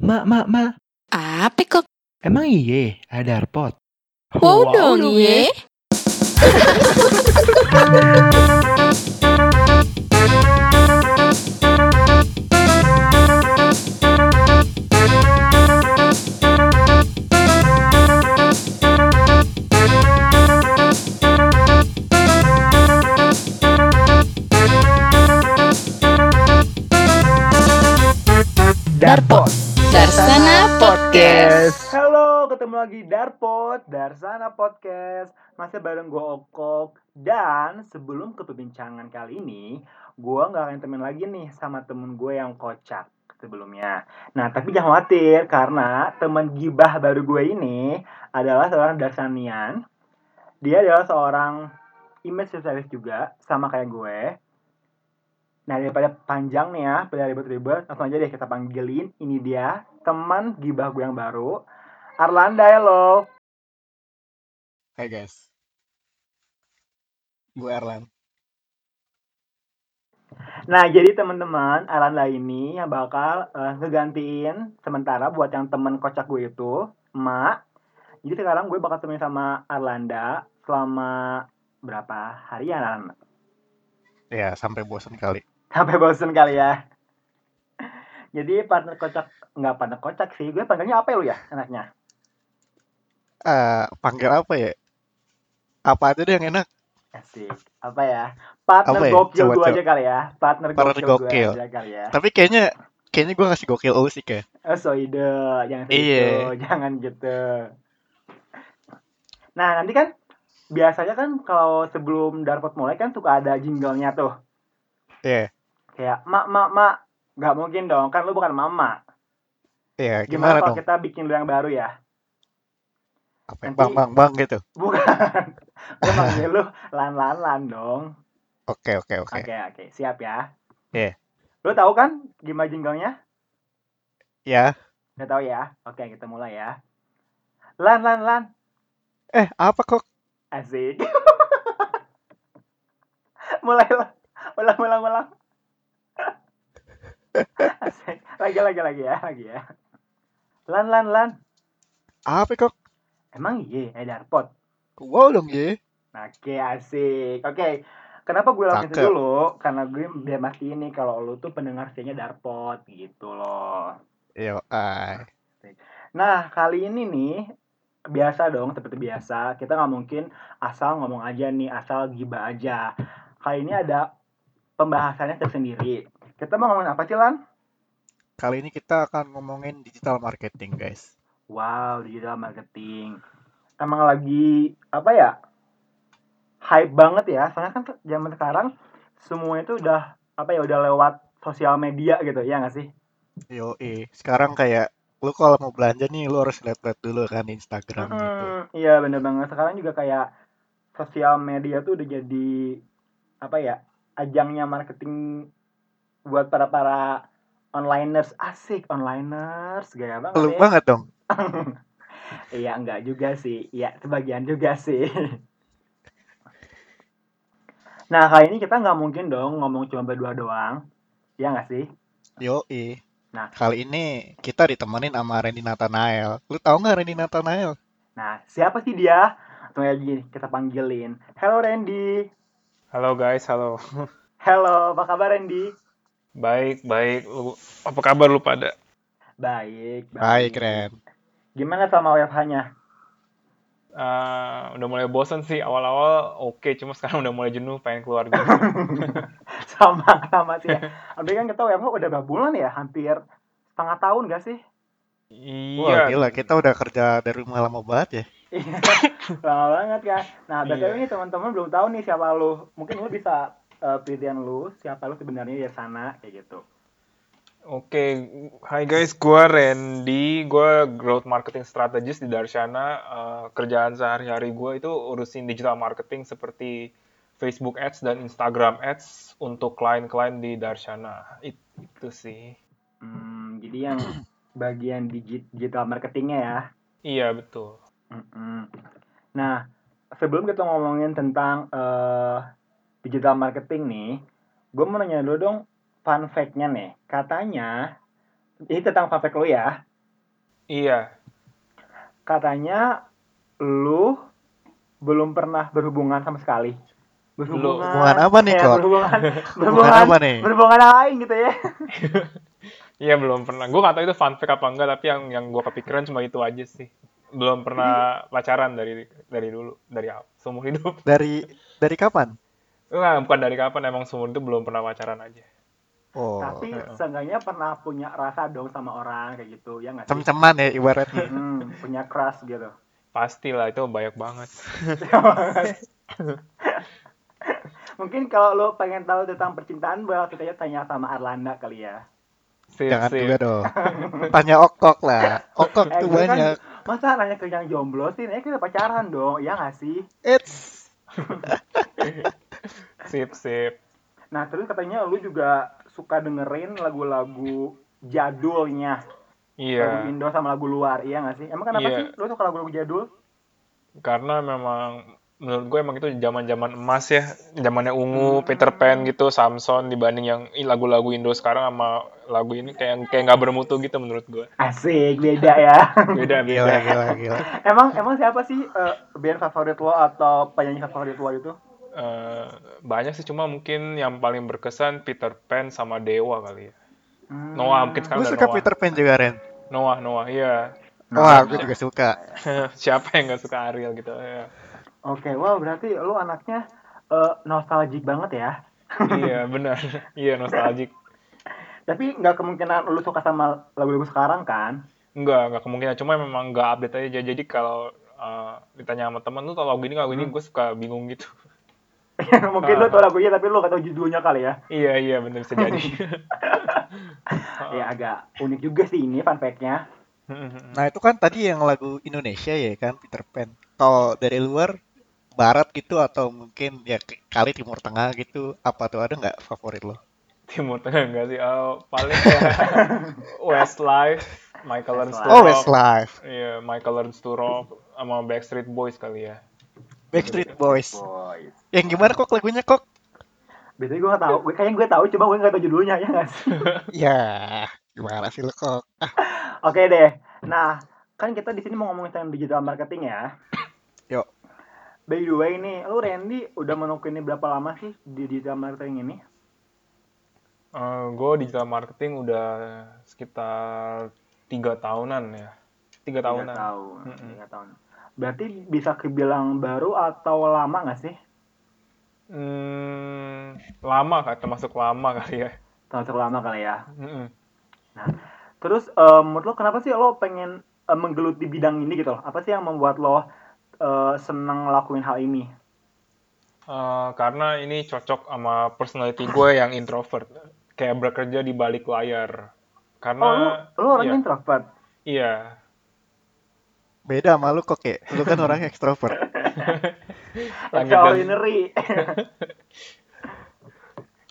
Mak, mak, mak. Apa kok? Emang iye ada airpod? Wow, dong ye. Darpod. Darsana Podcast. Halo, ketemu lagi Darpod, Darsana Podcast. Masih bareng gue Okok. Dan sebelum ke perbincangan kali ini, gue nggak akan temen lagi nih sama temen gue yang kocak sebelumnya. Nah, tapi jangan khawatir karena teman gibah baru gue ini adalah seorang Darsanian. Dia adalah seorang image specialist juga, sama kayak gue. Nah, daripada panjang nih ya, pada ribet-ribet, langsung aja deh kita panggilin. Ini dia, teman gibah gue yang baru, Arlanda, hello. Hai guys, gue Erlan. Nah, jadi teman-teman, Arlanda ini yang bakal eh, ngegantiin sementara buat yang temen kocak gue itu, Mak. Jadi sekarang gue bakal temenin sama Arlanda selama berapa hari ya, Arlanda? Ya sampai bosan kali. Sampai bosen kali ya. Jadi partner kocak, nggak partner kocak sih, gue panggilnya apa ya lu ya enaknya? Eh panggil apa ya? Apa aja deh yang enak? Asik. Apa ya? Partner Apa ya? gokil Coba, gue coba. aja kali ya. Partner, Partner gokil, gue gokil. aja kali ya. Tapi kayaknya kayaknya gue ngasih gokil lu sih kayak. Oh, so ide. Jangan gitu. Iya. Jangan gitu. Nah, nanti kan biasanya kan kalau sebelum Darpot mulai kan suka ada jinglenya tuh. Iya, Kayak, mak, mak, mak. Nggak mungkin dong, kan lu bukan mama. iya. Gimana, Gimana, kalau dong? kita bikin lu yang baru ya? Apa? ya? nanti- Bang, bang, bang gitu. Bukan. Gue manggil lu lan, lan, lan dong. Oke, oke, oke. Oke, oke. Siap ya. Iya. Lu tahu kan gimana jinglenya? Ya. Udah tahu ya? Oke, kita mulai ya. Lan, lan, lan. Eh, apa kok? Asik. mulai lah. Ulang, ulang, ulang. Lagi, lagi, lagi ya. Lagi ya. Lan, lan, lan. Apa kok? Emang iya, ada airpod. Wow dong ye. Oke, asik. Oke. Kenapa gue lakuin itu dulu? Karena gue biar mastiin nih kalau lu tuh pendengar setianya Darpot gitu loh. Yo, ay. Nah, kali ini nih biasa dong seperti biasa. Kita nggak mungkin asal ngomong aja nih, asal gibah aja. Kali ini ada pembahasannya tersendiri. Kita mau ngomongin apa sih, Lan? Kali ini kita akan ngomongin digital marketing, guys. Wow, digital marketing. Emang lagi apa ya? Hype banget ya. Soalnya kan zaman sekarang semuanya itu udah apa ya udah lewat sosial media gitu ya nggak sih? Yo, eh. Sekarang kayak lu kalau mau belanja nih, lu harus lihat-lihat dulu kan Instagram gitu. Mm, iya bener banget. Sekarang juga kayak sosial media tuh udah jadi apa ya ajangnya marketing buat para para onliners asik onliners gaya banget Lu ya. banget dong. Iya enggak juga sih. Iya sebagian juga sih. Nah kali ini kita nggak mungkin dong ngomong cuma berdua doang. Iya nggak sih? Yo, eh. Nah. Kali ini kita ditemenin sama Randy Nathanael. Lu tahu nggak Randy Nathanael? Nah siapa sih dia? Aja gini, kita panggilin. Hello Randy. Halo guys, halo. Hello, apa kabar Randy? Baik, baik. Lu, apa kabar lu pada? Baik, Baik, Ren. Gimana sama WFH-nya? Eh, udah mulai bosan sih awal-awal oke, cuma sekarang udah mulai jenuh pengen keluar gitu. sama, sama sih ya. Tapi kan kita WFH udah berapa bulan ya? Hampir setengah tahun gak sih? Wah, iya. gila, kita udah kerja dari rumah lama banget ya. Iya, lama banget kan. Nah, BTW Iya. ini teman-teman belum tahu nih siapa lu. Mungkin lu bisa eh, pilihan lu, siapa lu sebenarnya di sana, kayak gitu. Oke, hai guys, gua Randy, gua growth marketing strategist di Darshana. Eh, kerjaan sehari-hari gua itu urusin digital marketing seperti Facebook Ads dan Instagram Ads untuk klien-klien di Darshana. It- Itu sih. Hmm, jadi yang bagian digi- digital marketingnya ya. Iya, betul. Mm-mm. Nah, sebelum kita ngomongin tentang eh, digital marketing nih, gue mau nanya dulu dong fun fact-nya nih. Katanya, ini tentang fun fact lu ya. Iya, Katanya lu belum pernah berhubungan sama sekali. Berhubungan. Hubungan apa nih, ya, Kok? Berhubungan. Hubungan apa nih? Berhubungan lain gitu ya. iya belum pernah. Gue gak tahu itu fun fact apa enggak, tapi yang yang gue kepikiran cuma itu aja sih. Belum pernah pacaran dari dari dulu, dari seumur hidup. Dari dari kapan? Enggak, bukan dari kapan, emang seumur hidup belum pernah pacaran aja. Oh, Tapi heeh. seenggaknya pernah punya rasa dong sama orang kayak gitu, ya nggak sih? cem-ceman ya ibaratnya. Hmm, punya crush gitu. Pastilah itu banyak banget. Mungkin kalau lo pengen tahu tentang percintaan, boleh kita tanya sama Arlanda kali ya. Sip, Jangan sip. juga dong. Tanya Okok lah. Okok Eh, tuh kan- banyak. Masa nanya ke yang jomblo sih? Ini kita pacaran dong, ya nggak sih? It's Sip, sip. Nah, terus katanya lu juga suka dengerin lagu-lagu jadulnya. Lagu Iya, Indo sama lagu luar, iya nggak sih? Emang kenapa Iya. sih lu suka lagu-lagu jadul? karena memang menurut gue emang itu zaman-zaman emas ya, zamannya Hmm. Ungu, Peter Pan gitu, Samson dibanding yang lagu-lagu Indo sekarang sama lagu ini kayak kayak nggak bermutu gitu menurut gue. Asik, beda ya. Beda, gila beda. gila gila. emang emang siapa sih eh, band favorit lo atau penyanyi favorit lo itu? Eh, banyak sih cuma mungkin yang paling berkesan Peter Pan sama Dewa kali ya. Hmm. Noah mungkin sekarang Gue udah suka Noah. Peter Pan juga Ren. Noah, Noah, iya. Wah, gue juga suka. Siapa yang nggak suka Ariel gitu? Ya. Oke, wah berarti lu anaknya eh, nostalgic banget ya. iya benar, iya nostalgic. Tapi nggak kemungkinan lu suka sama lagu-lagu sekarang kan? Enggak, enggak kemungkinan. Cuma memang enggak update aja. Jadi kalau eh, ditanya sama teman lu tau lagu ini lagu ini gue suka bingung gitu. Mungkin lu tau lagunya tapi lu gak tau judulnya kali ya. iya iya benar bisa jadi. Ya agak unik juga sih ini fun fact-nya. Nah, itu kan tadi yang lagu Indonesia ya kan Peter Pan. Kalau dari luar barat gitu atau mungkin ya kali Timur Tengah gitu apa tuh ada nggak favorit lo? Timur Tengah enggak sih? Oh, paling kayak Westlife, Michael Learns to Westlife. Oh, Rock. Westlife, Iya, Michael Learns to Rock sama Backstreet Boys kali ya. Backstreet Boys. Boys. Yang gimana kok lagunya kok? Biasanya gue gak tau, gue kayaknya gue tahu, cuma gue gak tau judulnya ya gak sih? Ya, gimana sih lo kok? Ah, Oke deh. Nah, kan kita di sini mau ngomongin tentang digital marketing ya. Yuk. By the way nih, lu Randy udah menekuni berapa lama sih di digital marketing ini? gue digital marketing udah sekitar tiga tahunan ya. Tiga tahunan. Tiga tahun. Mm-mm. Tiga tahun. Berarti bisa kebilang baru atau lama gak sih? Hmm, lama kan, termasuk lama kali ya. Termasuk lama kali ya. Mm-mm. Terus eh, menurut lo kenapa sih lo pengen eh, menggeluti bidang ini gitu loh? Apa sih yang membuat lo eh, senang ngelakuin hal ini? Eh, karena ini cocok sama personality gue yang introvert, kayak bekerja di balik layar. Karena Oh, lu, lu orangnya iya, introvert. iya, beda sama lu kok kayak lu kan orang ekstrovert. Langit dan- Extraordinary.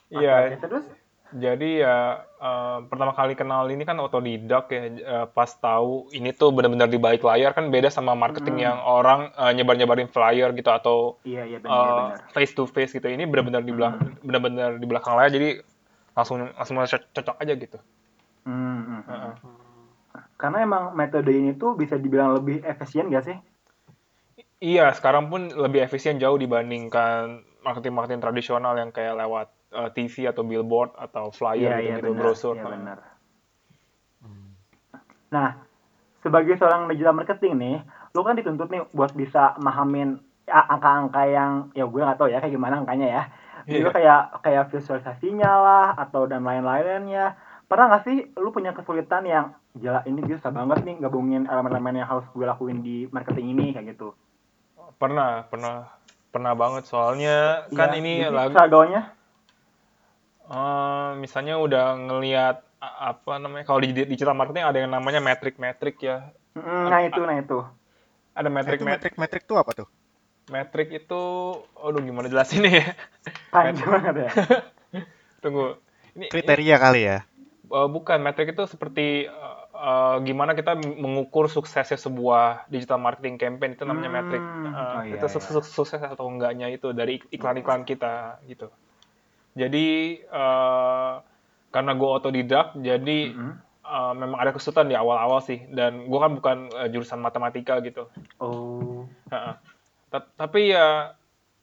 iya. Terus? Jadi ya eh, pertama kali kenal ini kan otodidak ya. Eh, pas tahu ini tuh benar-benar di balik layar kan beda sama marketing Hmm. yang orang eh, nyebar-nyebarin flyer gitu atau Iya, iya benar, iya, eh, benar. face to face gitu. Ini benar-benar di belakang benar-benar di belakang layar jadi langsung langsung co- cocok aja gitu. Hmm, hmm, hmm. Karena emang metode ini tuh bisa dibilang lebih efisien gak sih? Iya, sekarang pun lebih efisien jauh dibandingkan marketing-marketing tradisional yang kayak lewat eh, TV atau billboard atau flyer gitu, gitu benar, brosur. iya Heeh. benar. Nah, sebagai seorang digital marketing nih, lu kan dituntut nih buat bisa mahamin ya, angka-angka yang ya gue gak tahu ya kayak gimana angkanya ya. Jadi Iya. kayak kayak visualisasinya lah atau dan lain-lainnya. Pernah gak sih lu punya kesulitan yang gila ini gue susah banget nih gabungin elemen-elemen yang harus gue lakuin di marketing ini kayak gitu. Pernah, pernah, pernah banget. Soalnya kan Iya, ini lagu, eh, misalnya udah ngelihat apa namanya, kalau di di- digital marketing ada yang namanya metrik-metrik ya. Mm, Nah itu, nah itu. Ada Nah, itu metrik-metrik. metrik-metrik tuh apa tuh? Metrik itu, aduh gimana jelasinnya ya? Panjang banget ya. Tunggu. Ini, ini Kriteria kali ya. eh, bukan metrik itu seperti eh, eh, gimana kita mengukur suksesnya sebuah digital marketing campaign itu namanya. Hmm, Eh, oh iya, itu iya. sukses, sukses atau enggaknya itu dari ik- iklan-iklan kita gitu. Jadi eh, karena gue otodidak, jadi Mm-mm. uh, memang ada kesulitan di awal-awal sih dan gue kan bukan uh, jurusan matematika gitu Oh. Tapi ya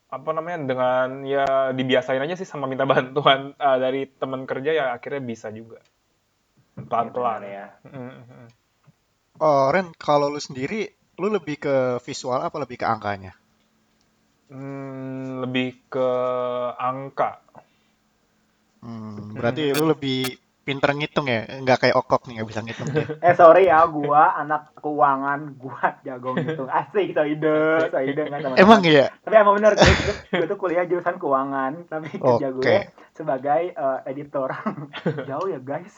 apa namanya dengan ya dibiasain aja sih sama minta bantuan uh, dari teman kerja ya akhirnya bisa juga pelan-pelan ya. Mm-mm. Oh, Ren, kalau lu sendiri, lu lebih ke visual apa lebih ke angkanya? Hmm, lebih ke angka Hmm, berarti lu lebih pinter ngitung ya? Nggak kayak Okok nih, nggak bisa ngitung dia. Eh sorry ya, gua anak keuangan, gua jago ngitung. Asik, so ide, so ide kan teman-teman. Emang iya? Tapi emang bener, gue, gue tuh kuliah jurusan keuangan, tapi kerja Oke. gue sebagai eh, editor. Jauh ya guys,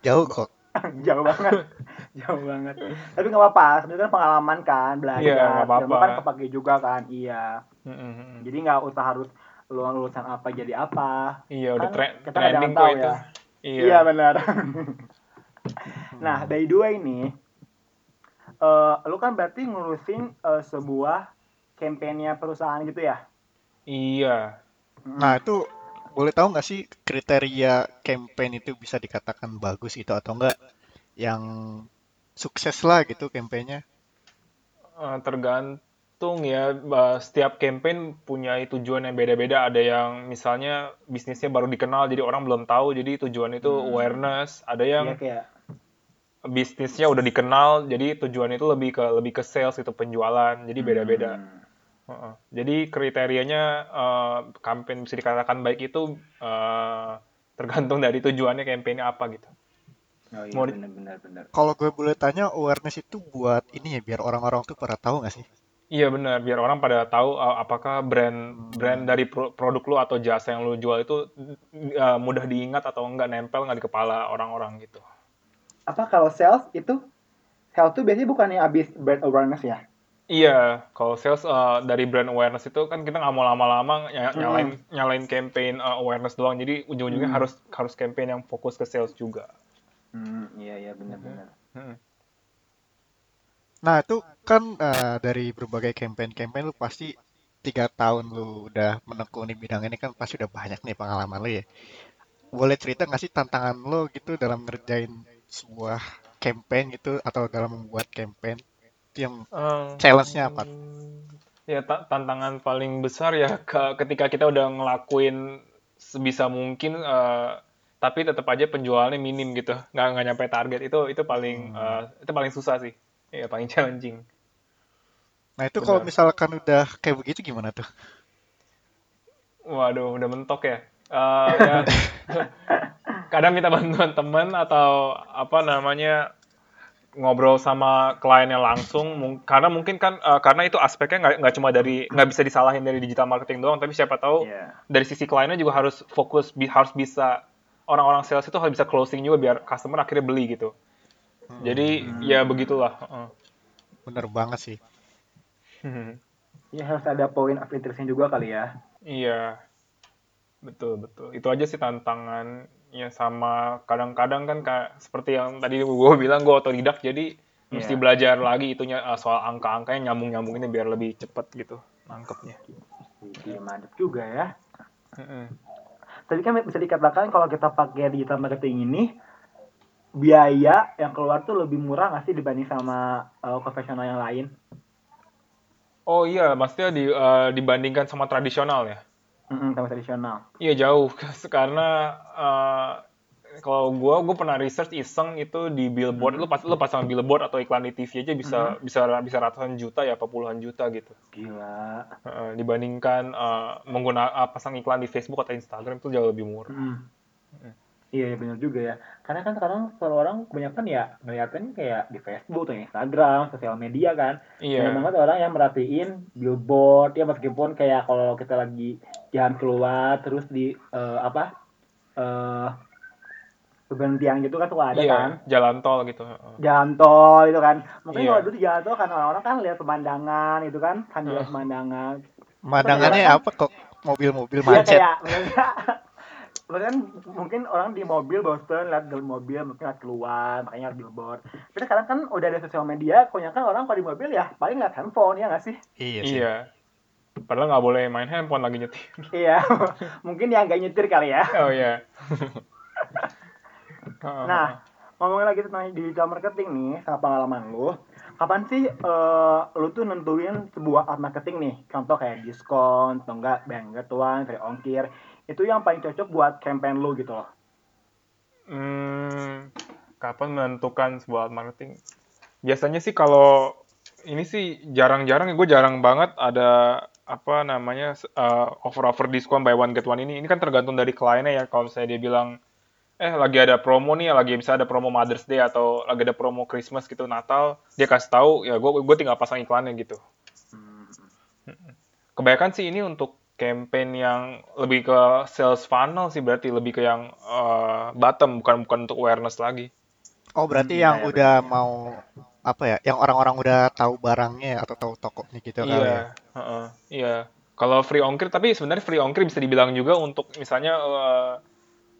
Jauh kok. jauh banget, jauh banget. Tapi nggak apa-apa, sebenarnya kan pengalaman kan, belajar. Iya, nggak apa-apa. Kan kepake juga kan, iya. Mm-mm. Jadi nggak usah harus lu lulusan apa jadi apa. iya udah Kan tre- kita trending kok tahu itu ya. iya Iya benar. nah, the way nih, eh lu kan berarti ngurusin eh, sebuah kampanye perusahaan gitu ya? iya Nah, itu boleh tahu nggak sih kriteria campaign itu bisa dikatakan bagus itu atau enggak? Yang sukses lah gitu campaignnya. Eh, tergantung ya setiap campaign punya tujuan yang beda-beda ada yang misalnya bisnisnya baru dikenal jadi orang belum tahu jadi tujuan itu Hmm. awareness ada yang kayak bisnisnya udah dikenal jadi tujuan itu lebih ke lebih ke sales itu penjualan jadi beda-beda Hmm. Jadi kriterianya eh, campaign bisa dikatakan baik itu eh, tergantung dari tujuannya campaignnya apa gitu Oh iya Mau di- benar benar benar. Kalau gue boleh tanya, awareness itu buat ini ya, biar orang-orang tuh pada tahu nggak sih? Iya benar, biar orang pada tahu uh, apakah brand brand dari pro- produk lu atau jasa yang lu jual itu uh, mudah diingat atau enggak nempel nggak di kepala orang-orang gitu. Apa kalau sales itu sales tuh biasanya bukannya abis brand awareness ya? Iya, kalau sales uh, dari brand awareness itu kan kita nggak mau lama-lama ny- Hmm. nyalain nyalain campaign uh, awareness doang. Jadi ujung-ujungnya Hmm. harus harus campaign yang fokus ke sales juga. Hmm, iya iya benar benar. Hmm. Nah, itu kan eh, dari berbagai campaign-campaign lu pasti tiga tahun lu udah menekuni bidang ini kan pasti udah banyak nih pengalaman lu ya. Boleh cerita nggak sih tantangan lu gitu dalam ngerjain sebuah campaign gitu atau dalam membuat campaign? Yang Um, challenge-nya apa? Ya ta- tantangan paling besar ya ke- ketika kita udah ngelakuin sebisa mungkin eh, tapi tetap aja penjualannya minim gitu. Nggak nggak nyampe target. Itu itu paling eh, itu paling susah sih. Ya paling challenging. Nah, itu kalau misalkan udah kayak begitu gimana tuh? waduh udah mentok ya? Eh, ya kadang minta bantuan temen atau apa namanya ngobrol sama kliennya langsung mung- karena mungkin kan eh, karena itu aspeknya nggak nggak cuma dari nggak bisa disalahin dari digital marketing doang tapi siapa tahu Iya. dari sisi kliennya juga harus fokus bi- harus bisa orang-orang sales itu harus bisa closing juga biar customer akhirnya beli gitu jadi ya begitulah Heeh. Bener banget sih. Ya harus ada point of interest juga kali ya. iya betul betul itu aja sih tantangannya sama kadang-kadang kan kayak seperti yang tadi gue bilang gue otodidak jadi mesti Iya. belajar lagi itunya eh, soal angka-angkanya nyambung-nyambung ini biar lebih cepet gitu nangkepnya Iya mantap juga ya. Heeh. Tadi kan bisa dikatakan kalau kita pakai digital marketing ini biaya yang keluar tuh lebih murah nggak sih dibanding sama uh, profesional yang lain? oh iya maksudnya di, eh, dibandingkan sama tradisional ya Mm-mm, sama tradisional. Iya jauh karena eh, kalau gua gua pernah research iseng itu di billboard lu pas lu pasang billboard atau iklan di TV aja bisa bisa bisa ratusan juta ya apa puluhan juta gitu Gila. Eh, dibandingkan eh, menggunakan pasang iklan di Facebook atau Instagram itu jauh lebih murah. Mm. Iya, iya benar juga ya. Karena kan sekarang kalau orang kebanyakan ya ngeliatin kayak di Facebook atau Instagram, sosial media kan. Iya. Banyak banget orang yang merhatiin billboard ya meskipun kayak kalau kita lagi jalan keluar terus di eh, apa eh berhentian gitu kan suka ada Iya, kan jalan tol gitu. Heeh. jalan tol itu kan mungkin Iya. kalau dulu di jalan tol kan orang-orang kan lihat pemandangan itu kan sambil lihat pemandangan Pemandangannya Iya. apa kok? Mobil-mobil Iya macet. kayak bahkan mungkin orang di mobil bosen lihat dalam mobil mungkin lihat keluar makanya lihat billboard tapi sekarang kan udah ada sosial media kebanyakan orang kalau di mobil ya paling lihat handphone ya nggak sih Iya sih. Iya. Padahal nggak boleh main handphone lagi nyetir. iya mungkin yang nggak nyetir kali ya Oh iya. Nah, ngomongin lagi tentang digital marketing nih, sama pengalaman lu. Kapan sih eh, lu tuh nentuin sebuah art marketing nih? Contoh kayak diskon, atau enggak bank one, free ongkir. Itu yang paling cocok buat campaign lu gitu loh. Hmm, kapan menentukan sebuah marketing? Biasanya sih kalau ini sih jarang-jarang, gue jarang banget ada apa namanya uh, offer-offer diskon buy one get one ini. Ini kan tergantung dari kliennya ya. Kalau misalnya dia bilang, eh lagi ada promo nih, lagi bisa ada promo Mother's Day atau lagi ada promo Christmas gitu Natal, dia kasih tahu, ya gue gue tinggal pasang iklannya gitu. Hmm. Kebanyakan sih ini untuk campaign yang lebih ke sales funnel sih berarti lebih ke yang uh, bottom bukan bukan untuk awareness lagi. Oh, berarti Hmm, yang iya, iya, udah bener. mau apa ya? Yang orang-orang udah tahu barangnya atau tahu tokonya gitu kali ya. Iya, heeh, iya. Kalau free ongkir tapi sebenarnya free ongkir bisa dibilang juga untuk misalnya uh,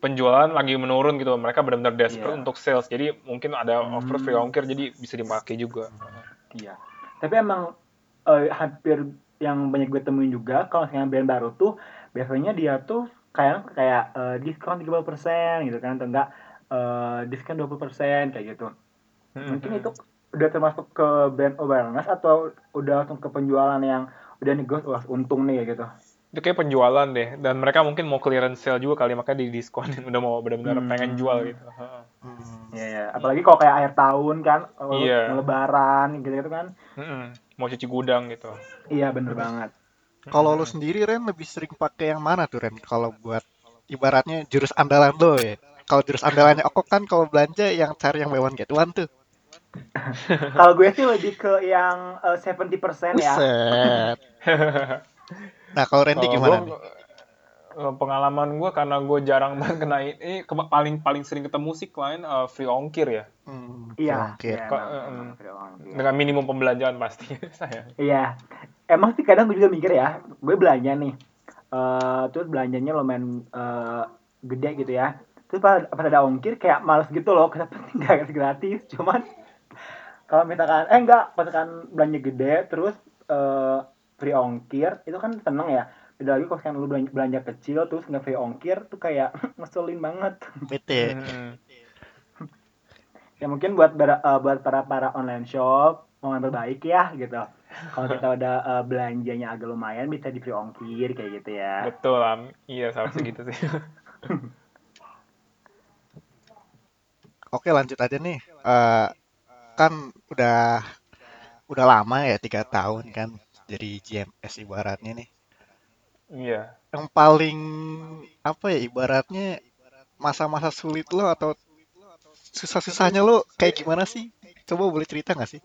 penjualan lagi menurun gitu. Mereka benar-benar desperate Iya. untuk sales. Jadi mungkin ada offer free Hmm. ongkir jadi bisa dipakai juga. Iya. Tapi emang eh, hampir yang banyak gue temuin juga kalau misalnya brand baru tuh biasanya dia tuh kayak kayak eh, diskon 30% gitu kan atau enggak eh, diskon 20% kayak gitu. Mungkin Mhm. itu udah termasuk ke brand awareness atau udah langsung ke penjualan yang udah nih gue wah untung nih kayak gitu. Itu kayak penjualan deh. Dan mereka mungkin mau clearance sale juga kali makanya didiskonin udah mau benar-benar Hmm. pengen jual gitu. Heeh. Hmm. Iya ya. Apalagi kalau kayak akhir tahun kan, mau lebaran gitu gitu kan. Mm-mm. Mau cuci gudang gitu. Iya bener banget. Kalau lu sendiri Ren lebih sering pakai yang mana tuh Ren? Kalau buat ibaratnya jurus andalan lo ya. Kalau jurus andalannya Okok kan kalau belanja yang cari yang buy one get one tuh. Kalau gue sih lebih ke yang eh, 70% ya. Buset. Nah, kalau Randy Kalau gimana gua, nih? Eh, pengalaman gue karena gue jarang banget kena ini ke- paling paling sering ketemu sih klien eh, free ongkir ya. Hmm, Iya, oke. iya, eh, ongkir. dengan minimum pembelanjaan pasti saya. Iya, emang sih kadang gue juga mikir ya, gue belanja nih, eh terus belanjanya lumayan eh, gede gitu ya, terus pas, pas ada ongkir kayak males gitu loh, kenapa nggak gratis, cuman kalau misalkan, eh enggak, pas misalkan belanja gede, terus eh, free ongkir, itu kan seneng ya, beda lagi kalau misalkan lu belanja, belanja kecil, terus nggak free ongkir, tuh kayak ngeselin banget. Bete. Mm-mm. ya mungkin buat bara- eh, buat para para online shop mau ngambil baik ya gitu kalau kita udah eh, belanjanya agak lumayan bisa di free ongkir kayak gitu ya betul am iya seharusnya gitu sih Oke, lanjut aja nih. Eh, kan udah udah lama ya tiga tahun kan jadi GMS ibaratnya nih. Iya Yang paling apa ya ibaratnya masa-masa sulit lo atau susah-susahnya lo kayak gimana sih? Coba boleh cerita nggak sih?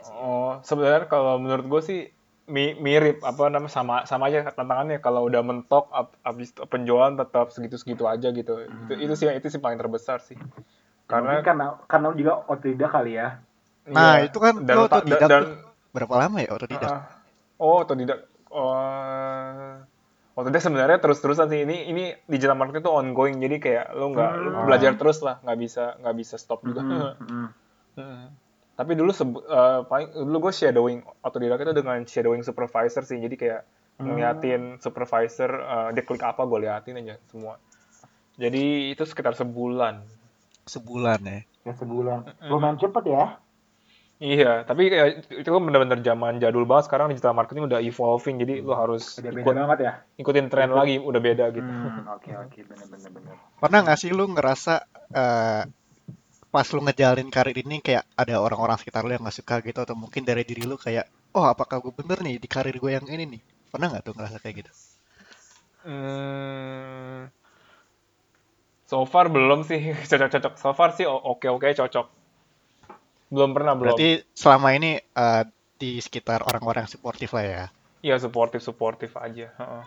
oh sebenarnya kalau menurut gue sih mi- mirip apa namanya sama sama aja tantangannya kalau udah mentok ab- abis penjualan tetap segitu-segitu aja gitu itu itu sih itu sih paling terbesar sih karena karena karena karena juga otodidak kali ya Nah, iya, itu kan dan lo otodidak dan, tuh. Berapa lama ya otodidak? Ah, oh otodidak oh otodidak sebenarnya terus-terusan sih ini ini digital marketing itu ongoing jadi kayak lo nggak Hmm. belajar terus lah nggak bisa nggak bisa stop juga Mm, mm. Hmm. Tapi dulu sebu- eh, paling dulu gue shadowing autodidak itu dengan shadowing supervisor sih. Jadi kayak Hmm. ngeliatin supervisor eh, dia klik apa gue liatin aja semua. Jadi itu sekitar sebulan. Sebulan ya. ya sebulan lumayan cepet ya Iya, tapi kayak itu kan bener-bener zaman jadul banget. Sekarang digital marketing udah evolving, jadi lo harus udah beda ikut banget ya ikutin tren lagi, udah beda gitu. Hmm, oke oke bener bener bener Pernah nggak sih lu ngerasa eh, pas lu ngejalin karir ini kayak ada orang-orang sekitar lu yang nggak suka gitu atau mungkin dari diri lu kayak oh apakah gue bener nih di karir gue yang ini nih pernah nggak tuh ngerasa kayak gitu Hmm, so far belum sih cocok-cocok. So far sih oke-oke cocok. Belum pernah belum. berarti selama ini eh, di sekitar orang-orang yang suportif lah ya Iya supportive supportive aja. heeh.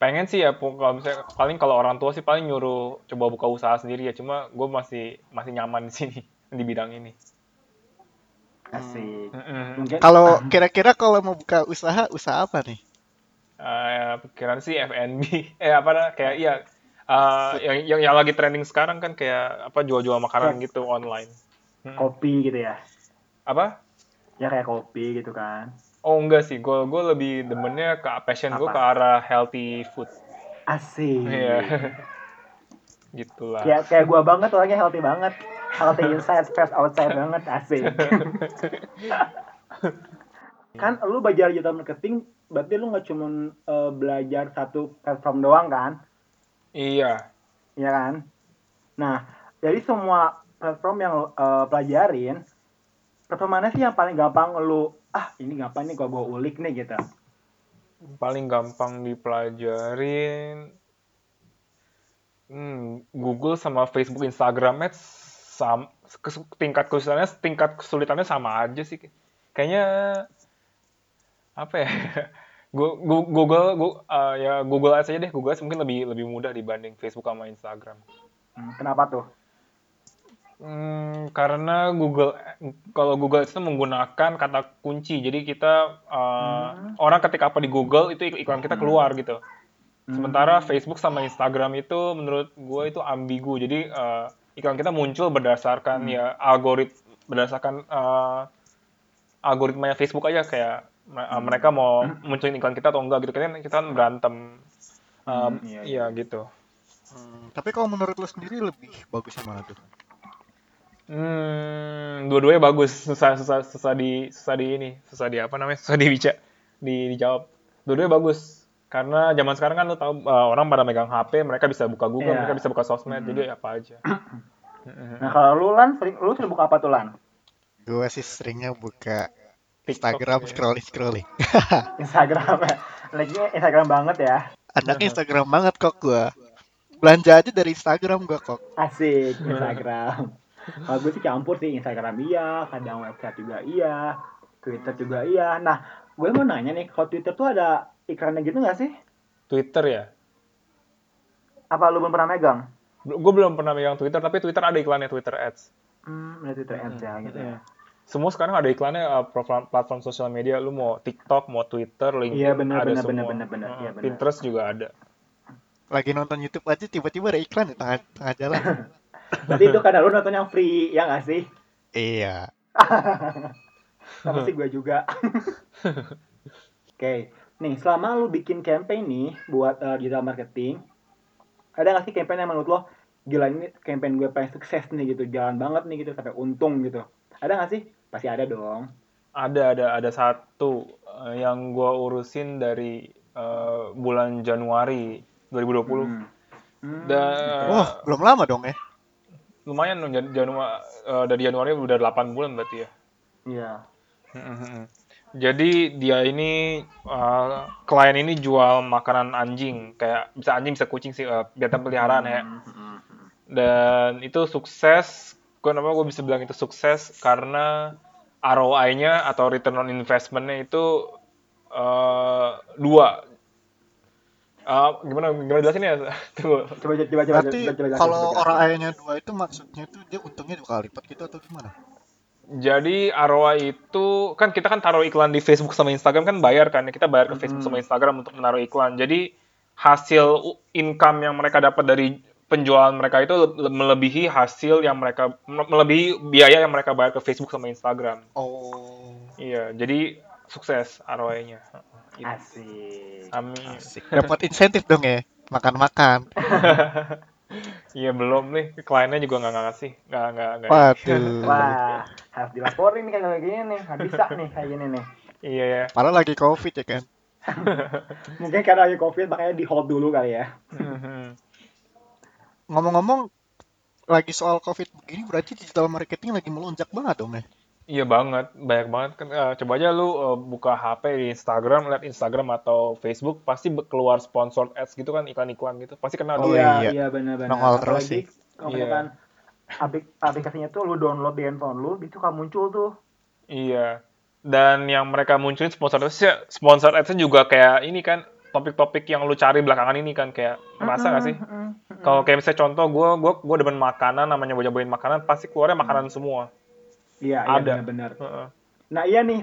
Pengen sih ya kalau misalnya paling kalau orang tua sih paling nyuruh coba buka usaha sendiri ya. Cuma gue masih masih nyaman di sini di bidang ini. asik kalau kira-kira kalau mau buka usaha usaha apa nih Eh, pikiran sih F&B eh apa kayak iya eh, yang, yang yang lagi trending sekarang kan kayak apa jual-jual makanan gitu online. Mm-mm. kopi gitu ya Apa? ya kayak kopi gitu kan Oh enggak sih, gue gue lebih demennya ke passion gue ke arah healthy food. asik Iya. Gitulah. kayak kayak gua banget orangnya healthy banget Healthy inside, stress outside banget asik. kan lu belajar digital marketing, berarti lu nggak cuma belajar satu platform doang kan? Iya. Iya kan? Nah, dari semua platform yang lu eh, pelajarin, platform mana sih yang paling gampang lu ah ini gampang nih kalau gue ulik nih gitu. Paling gampang dipelajarin hmm, Google sama Facebook, Instagram Ads sam tingkat kesulitannya tingkat kesulitannya sama aja sih. Kayaknya apa ya? Gu- Google, Gu- eh, ya Google Ads aja deh. Google Ads mungkin lebih lebih mudah dibanding Facebook sama Instagram. Hmm, kenapa tuh? Hmm, karena Google kalau Google itu menggunakan kata kunci, jadi kita uh, Hmm. orang ketika apa di Google itu ik- iklan kita keluar gitu. Sementara Hmm. Facebook sama Instagram itu menurut gue itu ambigu, jadi uh, iklan kita muncul berdasarkan Hmm. ya algorit berdasarkan uh, algoritmanya Facebook aja kayak uh, mereka mau munculin iklan kita atau enggak gitu kan kita kan berantem. Um, Hmm, iya, iya gitu. Hmm, tapi kalau menurut lu sendiri lebih bagus yang mana tuh? Hmm, dua-duanya bagus. Susah, susah, susah di, susah di ini, susah di apa namanya, susah dibica, di, dijawab. Dua-duanya bagus. Karena zaman sekarang kan lu tahu uh, orang pada megang HP, mereka bisa buka Google, Iya. mereka bisa buka sosmed, jadi apa aja. Nah kalau lu lan sering lu sering buka apa tuh lan? Gue sih seringnya buka TikTok, Instagram ya. scrolling scrolling. Instagram ya. Lagi Instagram banget ya. Anaknya Instagram banget kok gue. Belanja aja dari Instagram gue kok. Asik Instagram. Kalau gue sih campur sih Instagram iya, kadang website juga iya, Twitter juga iya. Nah, gue mau nanya nih, kalau Twitter tuh ada iklannya gitu nggak sih? Twitter ya. Apa lu belum pernah megang? Gue belum pernah megang Twitter, tapi Twitter ada iklannya Twitter Ads. Hmm, ada Twitter Ads ya gitu ya. Semua sekarang ada iklannya uh, platform, platform sosial media. Lu mau TikTok, mau Twitter, LinkedIn, Iya, benar, ada benar, semua. benar, benar, benar. Uh, Iya, benar. Pinterest juga ada. Lagi nonton YouTube aja tiba-tiba ada iklan di tengah tengah jalan. Berarti itu karena lu nonton yang free, ya nggak sih? iya. Sama sih gue juga. Oke, nih selama lu bikin campaign nih buat eh, digital marketing, ada nggak sih campaign yang menurut lo gila ini campaign gue paling sukses nih gitu, jalan banget nih gitu sampai untung gitu. Ada nggak sih? Pasti ada dong. Ada ada ada satu eh, yang gua urusin dari eh, bulan Januari 2020. Hmm. Hmm, Da- Wah, belum lama dong ya. Lumayan dong Jan- Januari dari Januari udah 8 bulan berarti ya. Iya. Jadi dia ini eh, klien ini jual makanan anjing kayak bisa anjing bisa kucing sih eh, binatang peliharaan ya. Hmm, hmm, hmm. Dan itu sukses. Kenapa gue bisa bilang itu sukses? Karena ROI-nya atau return on investment-nya itu eh, dua. Eh, gimana gimana jelasin ya? Tunggu. Coba coba coba Berarti coba, coba, coba, kalau coba, coba. orang ayahnya dua itu maksudnya tuh dia untungnya dua kali lipat gitu atau gimana? Jadi ROI itu kan kita kan taruh iklan di Facebook sama Instagram kan bayar kan kita bayar ke Facebook sama Instagram untuk menaruh iklan. Jadi hasil income yang mereka dapat dari penjualan mereka itu le- melebihi hasil yang mereka me- melebihi biaya yang mereka bayar ke Facebook sama Instagram. Oh. Iya, jadi sukses ROI-nya. Gitu. Asik. Amin. Asik. Dapat insentif dong ya. Makan-makan. Iya belum nih, kliennya juga nggak ngasih, nggak nggak nggak. Waduh. Wah, harus dilaporin nih kayak gini nih. Nggak bisa nih kayak gini nih. Iya ya. Padahal lagi covid ya kan. Mungkin karena lagi covid makanya di hold dulu kali ya. Mhm. Ngomong-ngomong lagi soal covid begini berarti digital marketing lagi melonjak banget dong ya. Iya banget, banyak banget kan. eh, coba aja lu eh, buka HP di Instagram, lihat Instagram atau Facebook, pasti be- keluar sponsored ads gitu kan, iklan-iklan gitu. Pasti kena Oh, tuh. iya, iya. iya benar-benar. Nongol terus Apalagi kalau Iya. misalkan aplik aplikasinya tuh lu download di handphone lu, itu kan muncul tuh. Iya. Dan yang mereka munculin sponsored ads sponsored ads juga kayak ini kan topik-topik yang lu cari belakangan ini kan kayak merasa nggak sih? Kalau kayak misalnya contoh gue gue gue demen makanan namanya gue cobain makanan pasti keluarnya makanan semua. Iya, iya Ada. benar-benar. Heeh. Nah iya nih,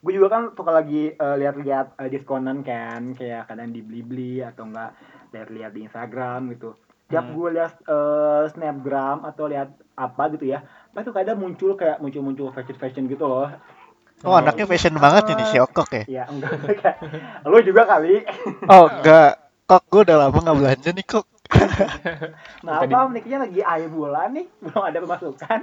gue juga kan suka lagi eh, lihat-lihat eh, diskonan kan, kayak kadang di Blibli atau enggak lihat-lihat di Instagram gitu. Tiap gue lihat eh, snapgram atau lihat apa gitu ya, pasti kadang muncul kayak muncul-muncul fashion-fashion gitu loh. Oh, anaknya fashion banget ini si Okok ya. Ya enggak kayak lu juga kali. Oh, enggak. Kok gue udah lama nggak belanja nih kok. Nah, apa nikahnya lagi akhir bulan nih, belum ada pemasukan.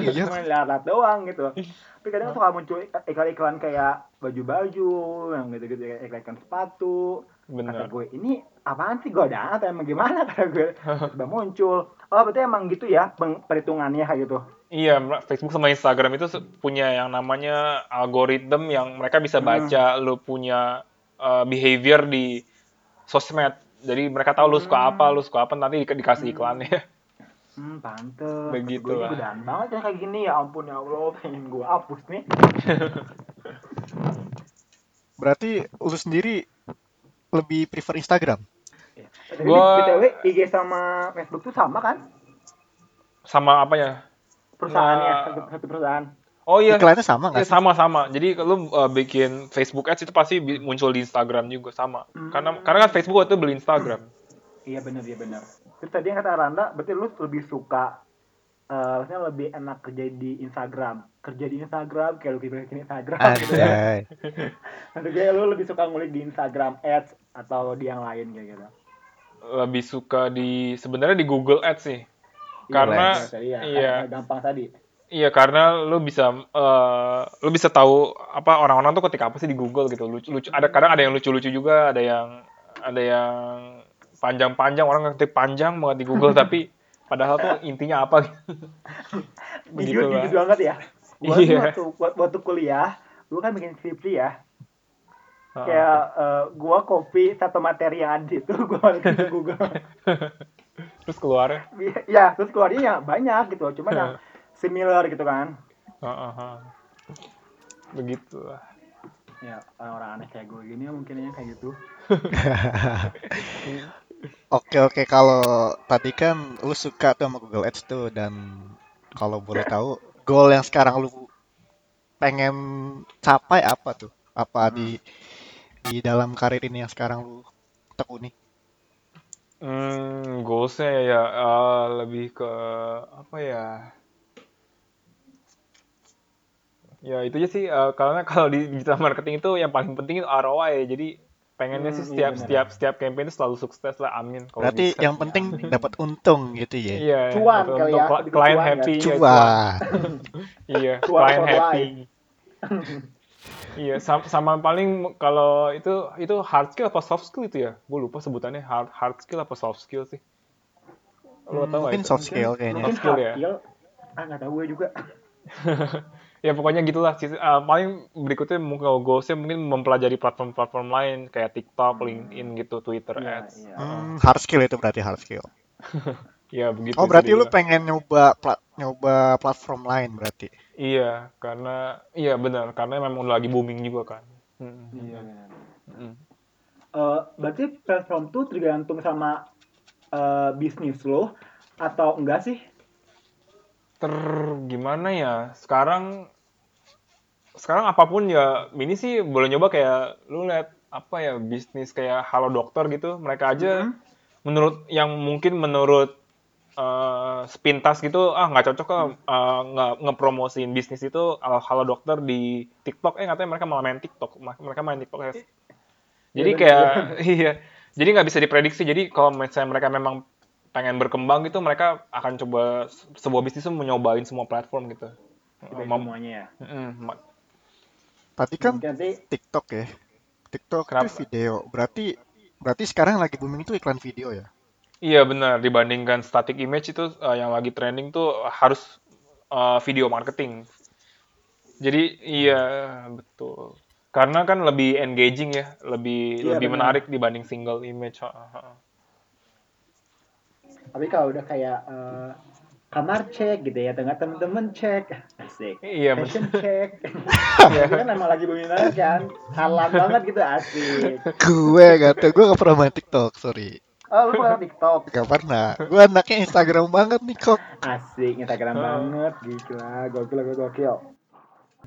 Iya. Cuma lihat doang gitu. Tapi kadang suka muncul iklan-iklan kayak baju-baju, yang gitu-gitu, kayak iklan sepatu. Kata Bener. gue, ini apaan sih godaan atau emang gimana? Kata gue, tiba muncul. Oh, berarti emang gitu ya perhitungannya kayak gitu. Iya, Facebook sama Instagram itu punya yang namanya algoritma yang mereka bisa baca lu punya uh, behavior di sosmed. Jadi mereka tahu lu suka apa, lu suka apa nanti di- dikasih iklannya. Hmm, pantes. Begitu Gue lah. godaan banget ya kayak gini ya ampun ya Allah, pengen gue hapus nih. Berarti lu sendiri lebih prefer Instagram? Tapi Gua- BTW IG sama Facebook tuh sama kan? Sama apa ya? Perusahaannya, Nah. satu, satu perusahaan. Oh iya, Iklannya sama nggak Ya, sih? sama-sama. Jadi kalau uh, bikin Facebook Ads itu pasti muncul di Instagram juga sama. Hmm. Karena karena kan Facebook itu beli Instagram. Iya benar iya benar. Terus tadi yang kata Randa, berarti lu lebih suka eh maksudnya lebih enak kerja di Instagram. Kerja di Instagram kayak lu bikin Instagram gitu ya. Nanti kayak lu lebih suka ngulik di Instagram Ads atau di yang lain kayak gitu. Lebih suka di sebenarnya di Google Ads sih. Iya, Karena ya, iya. karena gampang tadi. Iya, karena lu bisa eh, lu bisa tahu apa orang-orang tuh ketika apa sih di Google gitu. Lucu, lucu ada kadang ada yang lucu-lucu juga, ada yang ada yang panjang-panjang orang ngetik panjang banget di Google tapi padahal tuh intinya apa gitu. Begitulah. jujur banget ya. Gua Iya. waktu waktu, kuliah, gua kan bikin skripsi ya. Heeh. Kayak eh, gua copy satu materi yang ada itu gua masukin ke Google. Terus keluar ya, terus keluarnya ya banyak gitu, cuma yang similar gitu kan. Heeh, heeh. Begitulah. Ya, orang-orang aneh kayak gue gini mungkin ya kayak gitu. Oke oke kalau tadi kan lu suka tuh sama Google Ads tuh dan kalau boleh tahu goal yang sekarang lu pengen capai apa tuh? Apa di di dalam karir ini yang sekarang lu tekuni? Hmm, goalsnya ya eh, lebih ke apa ya? Ya itu aja sih. eh, karena kalau di digital marketing itu yang paling penting itu ROI. Jadi pengennya sih Hmm, setiap iya setiap setiap campaign itu selalu sukses lah. Amin. Kalau Berarti bisa. yang penting dapat untung gitu ya. Iya. Cuan untuk- kali ya, Klien cuan ya. happy. ya, Cuan. Iya, Cuan klien happy. Iya, sama, sama paling kalau itu itu hard skill apa soft skill itu ya? Gue lupa sebutannya hard hard skill apa soft skill sih. Lo Hmm, tau Mungkin itu? soft skill kayaknya. Mungkin Soft skill ya? Ah, nggak tahu gue juga. Ya pokoknya gitulah. Uh, paling berikutnya mungkin goalsnya mungkin mempelajari platform-platform lain kayak TikTok, LinkedIn gitu, Twitter Iya, Ads. iya. Hmm, hard skill itu berarti hard skill. Iya begitu. Oh berarti lu pengen nyoba pla- nyoba platform lain berarti. Iya, karena iya benar, karena memang lagi booming juga kan. Hmm. Iya, benar. Hmm. Eh, berarti platform tuh tergantung sama eh, bisnis lo atau enggak sih? ter gimana ya sekarang sekarang apa pun ya ini sih boleh nyoba kayak lu lihat apa ya bisnis kayak halo dokter gitu mereka aja Mhm. menurut yang mungkin menurut eh, sepintas gitu ah nggak cocok lah eh, nggak ngepromosiin bisnis itu halo, halo dokter di TikTok. Eh katanya mereka malah main TikTok mereka main TikTok ya jadi kayak iya jadi nggak bisa diprediksi. Jadi kalau misalnya mereka memang pengen berkembang gitu mereka akan coba se- sebuah bisnis itu menyobain semua platform gitu. Mem- semuanya ya. Mm, Tadi kan nanti TikTok ya. TikTok Kenapa? itu video. Berarti berarti sekarang lagi booming itu iklan video ya. Iya benar dibandingkan static image itu uh, yang lagi trending tuh harus uh, video marketing. Jadi iya betul. Karena kan lebih engaging ya, lebih Iya, lebih benar. menarik dibanding single image. Tapi kalau udah kayak eh, kamar cek gitu ya, tengah temen-temen cek, asik. Iya. Fashion check. Itu kan emang lagi booming banget kan. Halam banget gitu asik. gue gak tau, gue gak pernah main TikTok, sorry. Oh, lu pernah TikTok. Gak pernah. Gue anaknya Instagram banget nih kok. Asik, Instagram Oh. banget. Gila, gokil, gokil, gokil.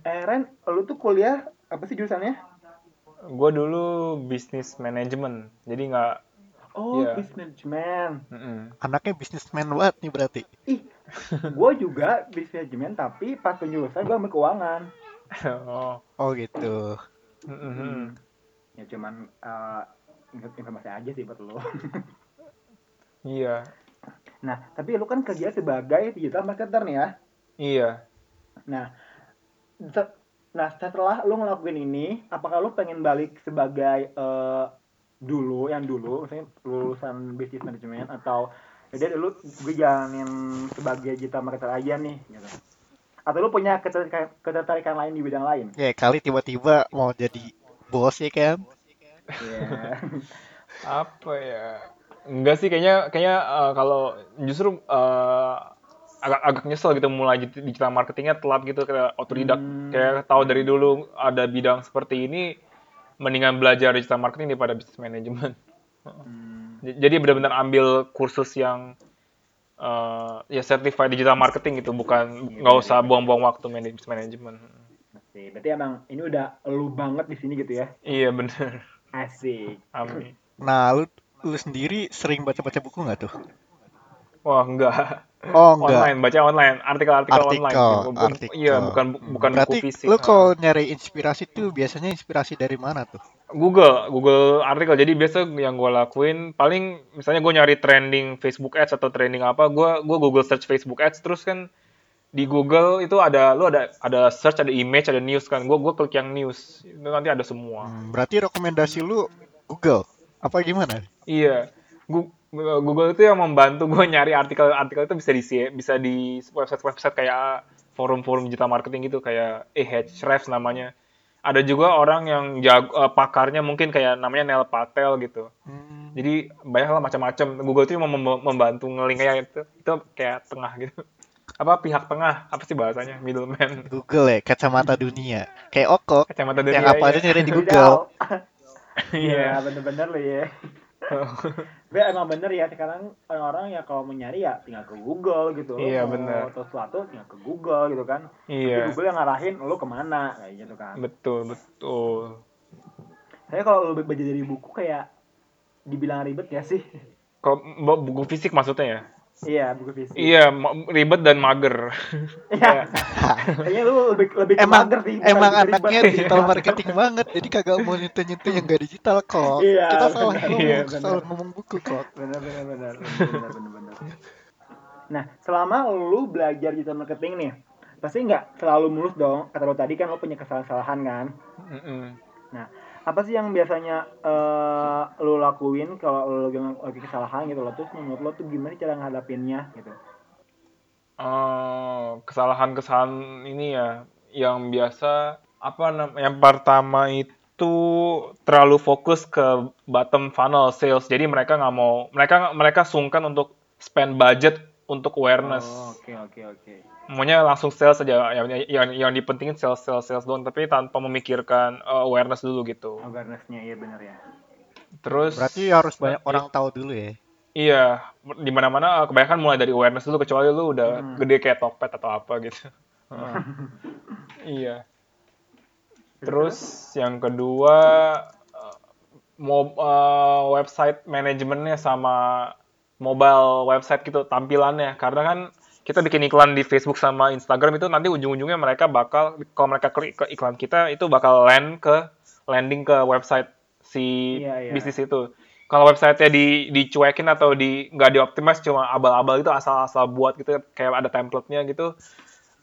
Eh, Ren, lu tuh kuliah apa sih jurusannya? Gue dulu bisnis manajemen, jadi nggak. Oh, Iya. business management. mm-mm. Anaknya bisnismen banget nih berarti. Ih, gue juga business management, tapi pas penjurusan gue ambil keuangan. oh. Oh gitu. mm-mm. Ya cuman eh, info- informasi aja sih buat lo. Iya. Nah, tapi lu kan kerja sebagai digital marketer nih ya. Iya. Nah, nah setelah lu ngelakuin ini, apakah lu pengen balik sebagai eh, dulu yang dulu, misalnya lulusan bisnis manajemen atau jadi lu gue jalanin sebagai digital marketer aja nih gitu. Atau lu punya ketertarikan, ketertarikan lain di bidang lain? Ya kali tiba-tiba mau jadi bos ya kan? Iya. Apa ya? Enggak sih kayaknya kayaknya eh, kalau justru eh, agak agak nyesel gitu mulai di- digital marketingnya telat gitu kayak otodidak Hmm. kayak tahu dari dulu ada bidang seperti ini mendingan belajar digital marketing daripada bisnis manajemen. Hmm. Jadi benar-benar ambil kursus yang eh, ya certified digital marketing gitu bukan nggak usah buang-buang waktu bisnis manajemen. Asik. Berarti emang ini udah lu banget di sini gitu ya. Iya bener. Asik. Amin. Nah, lu lu sendiri sering baca-baca buku nggak tuh? Wah enggak. Oh enggak. Online, baca online, artikel-artikel online. Artikel, Bu- bu- artikel. Iya, bukan bukan Berarti buku fisik. lu kalau nyari inspirasi tuh biasanya inspirasi dari mana tuh? Google, Google artikel. Jadi biasa yang gue lakuin paling misalnya gue nyari trending Facebook Ads atau trending apa, gue gue Google search Facebook Ads terus kan di Google itu ada lu ada ada search, ada image, ada news kan. Gue gue klik yang news. Itu nanti ada semua. Hmm, berarti rekomendasi lu Google apa gimana? Iya. Gu- Google itu yang membantu gue nyari artikel-artikel itu bisa di bisa di website-website kayak forum-forum digital marketing gitu kayak Ahrefs namanya. Ada juga orang yang jago eh, pakarnya mungkin kayak namanya Neil Patel gitu. Hmm, Jadi banyak lah macam-macam. Google itu mem- mem- membantu ngelinknya itu itu kayak tengah gitu. Apa pihak tengah? Apa sih bahasanya? Middleman. Google ya, kacamata dunia. Kayak Okok, Kacamata yang dunia. apa ya. aja nyari di. Google. Iya, Iya. bener-bener lu ya. Tapi emang bener ya sekarang orang-orang ya kalau mau nyari ya tinggal ke Google gitu. Iya, mau bener. tahu sesuatu tinggal ke Google gitu kan. Tapi Iya. Google yang ngarahin lu ke mana kayak gitu kan. Betul, betul. Saya kalau lu baca dari buku kayak dibilang ribet ya sih. Kok bu- buku fisik maksudnya ya? Iya, buku fisik. Iya, ma- ribet dan mager. Iya. Kayaknya lu lebih lebih ke Emang mager sih. emang anaknya digital marketing banget, jadi kagak mau nyentuh-nyentuh yang gak digital kok. Iya, Kita salah ngomong, Iya, salah ngomong buku kok. benar benar benar benar benar benar nah selama lu belajar digital marketing nih pasti nggak selalu mulus dong kata lu tadi kan lu punya kesalahan-kesalahan kan Mm-mm. nah apa sih yang biasanya eh, lu lakuin kalau lu lagi, lagi kesalahan gitu loh terus menurut lo tuh gimana cara ngadapinnya gitu Oh, kesalahan-kesalahan ini ya, yang biasa apa nam yang pertama itu terlalu fokus ke bottom funnel sales. Jadi mereka nggak mau, mereka mereka sungkan untuk spend budget untuk awareness. oh oke oke oke Maunya langsung sales saja, yang yang yang dipentingin sales sales sales doang, tapi tanpa memikirkan uh, awareness dulu gitu. awarenessnya iya benar ya Terus Berarti harus banyak orang tahu dulu ya. Iya, di mana-mana eh, kebanyakan mulai dari awareness dulu kecuali lu udah Hmm. gede kayak Tokped atau apa gitu. Heeh. iya. Terus yang kedua eh, mo- eh, website manajemennya sama mobile website gitu tampilannya karena kan kita bikin iklan di Facebook sama Instagram itu nanti ujung-ujungnya mereka bakal kalau mereka klik ke iklan kita itu bakal land ke landing ke website si Iya, iya. bisnis itu. Kalau websitenya di dicuekin atau di nggak dioptimize cuma abal-abal itu asal-asal buat gitu kayak ada template-nya gitu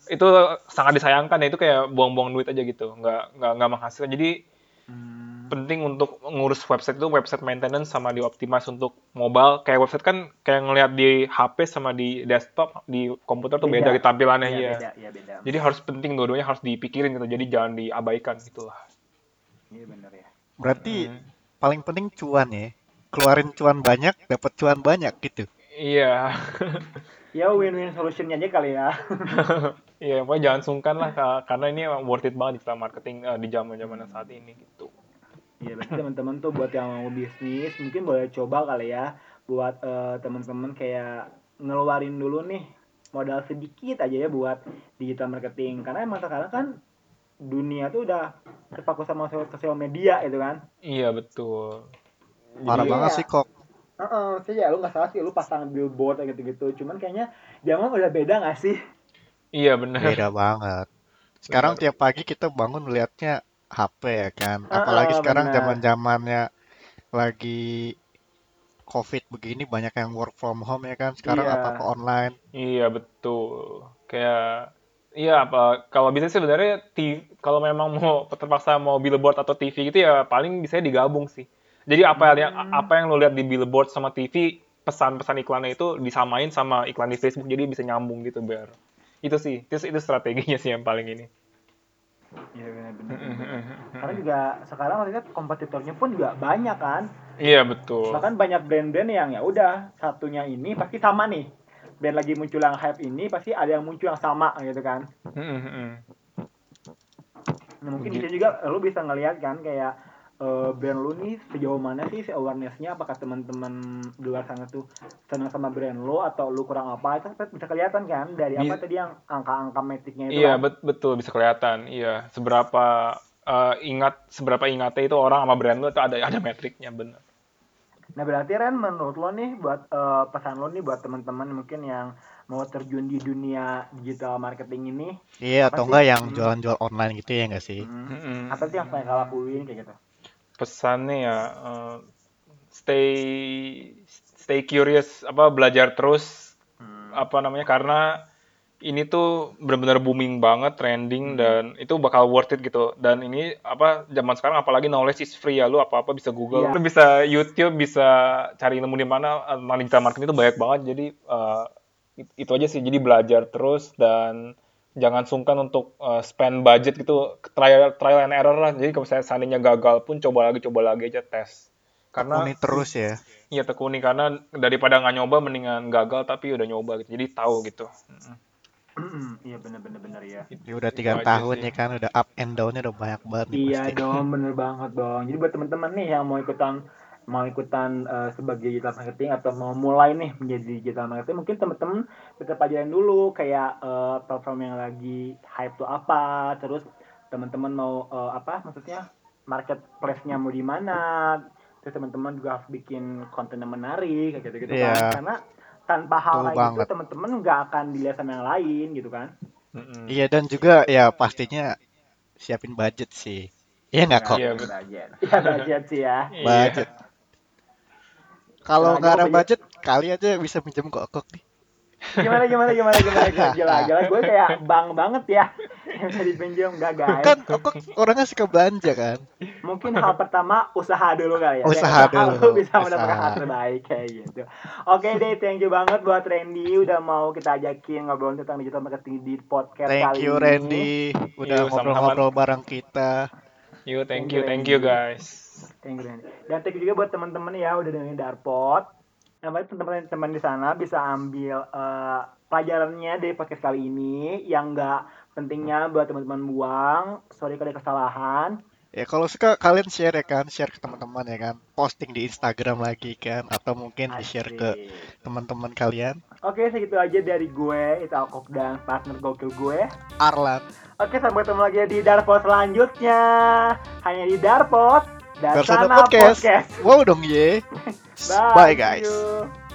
itu sangat disayangkan ya itu kayak buang-buang duit aja gitu nggak nggak nggak menghasilkan jadi Hmm. Penting untuk ngurus website itu website maintenance sama dioptimize untuk mobile. Kayak website kan kayak ngelihat di HP sama di desktop di komputer tuh beda, Beda. di tampilannya Iya, ya beda iya beda. Jadi harus penting dua-duanya harus dipikirin gitu. Jadi jangan diabaikan gitulah iya benar ya. Berarti Hmm. paling penting cuan ya. Keluarin cuan banyak, dapat cuan banyak gitu. iya. Ya win-win solutionnya aja kali ya. Iya pokoknya jangan sungkan lah karena ini emang worth it banget digital marketing eh, di zaman zaman saat ini gitu Iya, berarti teman-teman tuh buat yang mau bisnis mungkin boleh coba kali ya buat eh, teman-teman kayak ngeluarin dulu nih modal sedikit aja ya buat digital marketing karena emang sekarang kan dunia tuh udah terpaku sama sosial media gitu kan. iya betul Parah Jadi banget ya- sih kok. Heeh, sih ya lu nggak salah sih lu pasang billboard kayak gitu-gitu. Cuman kayaknya zaman udah beda nggak sih? iya benar Beda banget. Sekarang Benar. tiap pagi kita bangun melihatnya HP ya kan. Ah, Apalagi ah, sekarang benar. zaman-zamannya lagi COVID begini banyak yang work from home ya kan. Sekarang Iya. apa-apa online. Iya betul. Kayak iya apa kalau bisa sih sebenarnya TV kalau memang mau terpaksa mau billboard atau TV gitu ya paling bisa digabung sih. Jadi apa yang Hmm. apa yang lo lihat di billboard sama TV pesan-pesan iklannya itu disamain sama iklan di Facebook jadi bisa nyambung gitu biar itu sih itu, itu strateginya sih yang paling ini. Iya benar-benar. Karena juga sekarang maksudnya kompetitornya pun juga banyak kan. Iya betul. Bahkan banyak brand-brand yang ya udah satunya ini pasti sama nih. Brand lagi muncul yang hype ini pasti ada yang muncul yang sama gitu kan. Nah, mungkin bisa juga lu bisa ngelihat kan kayak eh, brand lu nih sejauh mana sih si awareness-nya apakah teman-teman di luar sana tuh senang sama brand lu atau lu kurang apa itu kan bisa kelihatan kan dari apa Bisa. tadi yang angka-angka metriknya itu Iya kan. bet- betul bisa kelihatan. Iya seberapa eh, ingat seberapa ingatnya itu orang sama brand lo itu ada ada metriknya bener. Nah berarti Ren menurut lo nih buat eh, pesan lo nih buat teman-teman mungkin yang mau terjun di dunia digital marketing ini Iya atau enggak yang Hmm. jualan-jual online gitu ya enggak sih? hmm, Mm-mm. apa sih yang mereka lakuin kayak gitu? Pesannya ya eh, stay stay curious apa belajar terus Hmm. apa namanya karena ini tuh benar-benar booming banget trending dan itu bakal worth it gitu dan ini apa zaman sekarang apalagi knowledge is free ya lu apa-apa bisa Google Iya. lu bisa YouTube bisa cari ilmu di mana digital marketing itu banyak banget jadi it- itu aja sih jadi belajar terus dan jangan sungkan untuk eh, spend budget gitu trial trial and error lah jadi kalau misalnya seandainya gagal pun coba lagi coba lagi aja tes karena Tekuni terus ya. Iya tekuni karena daripada nggak nyoba mendingan gagal tapi udah nyoba gitu. Jadi tahu gitu. Iya bener-bener bener ya. Ya udah tiga tahun sih. ya kan udah up and down-nya udah banyak banget nih Iya pasti. dong, bener banget dong. Jadi buat teman-teman nih yang mau ikutan mau ikutan eh, sebagai digital marketing atau mau mulai nih menjadi digital marketing, mungkin teman-teman kita pelajarin dulu kayak eh, platform yang lagi hype tuh apa, terus teman-teman mau eh, apa maksudnya marketplace-nya mau di mana, terus teman-teman juga harus bikin konten yang menarik kayak gitu-gitu Iya. kan. Karena tanpa hal Betul kayak gitu banget. teman-teman nggak akan dilihat sama yang lain gitu kan. Iya dan juga ya pastinya siapin budget sih. Iya nggak kok? Iya, Budget. Iya budget sih ya. Iya. Budget. Kalau Nah, nggak ada budget- kali aja bisa minjem kok kok nih. gimana gimana gimana gimana gila gila, gila. gue kayak bang banget ya yang bisa dipinjam enggak guys Kan kok orangnya suka belanja kan. mungkin hal pertama usaha dulu kali ya Usaha Dengan dulu, lu bisa mendapatkan hal terbaik kayak gitu oke deh thank you banget buat Randy udah mau kita ajakin ngobrol tentang digital marketing di podcast Thank kali you ini Randy udah Yuk, sama-sama. ngobrol-ngobrol bareng kita. You, thank Thank you, you, thank you Randy. guys. Thank you. Dan thank you juga buat teman-teman ya udah dengerin Darpot. Baik teman-teman di sana bisa ambil eh, pelajarannya dari podcast kali ini yang enggak pentingnya buat teman-teman buang. Sorry kalau ada kesalahan. Ya kalau suka kalian share ya kan, share ke teman-teman ya kan, posting di Instagram lagi kan, atau mungkin di share ke teman-teman kalian. Oke, segitu aja dari gue, itu Alkop dan partner gokil gue. Arlan, Oke, sampai ketemu lagi di Darpot selanjutnya. Hanya di Darpot dan Bersana sana Podcast. podcast. wow dong ye. Bye, Bye guys. you.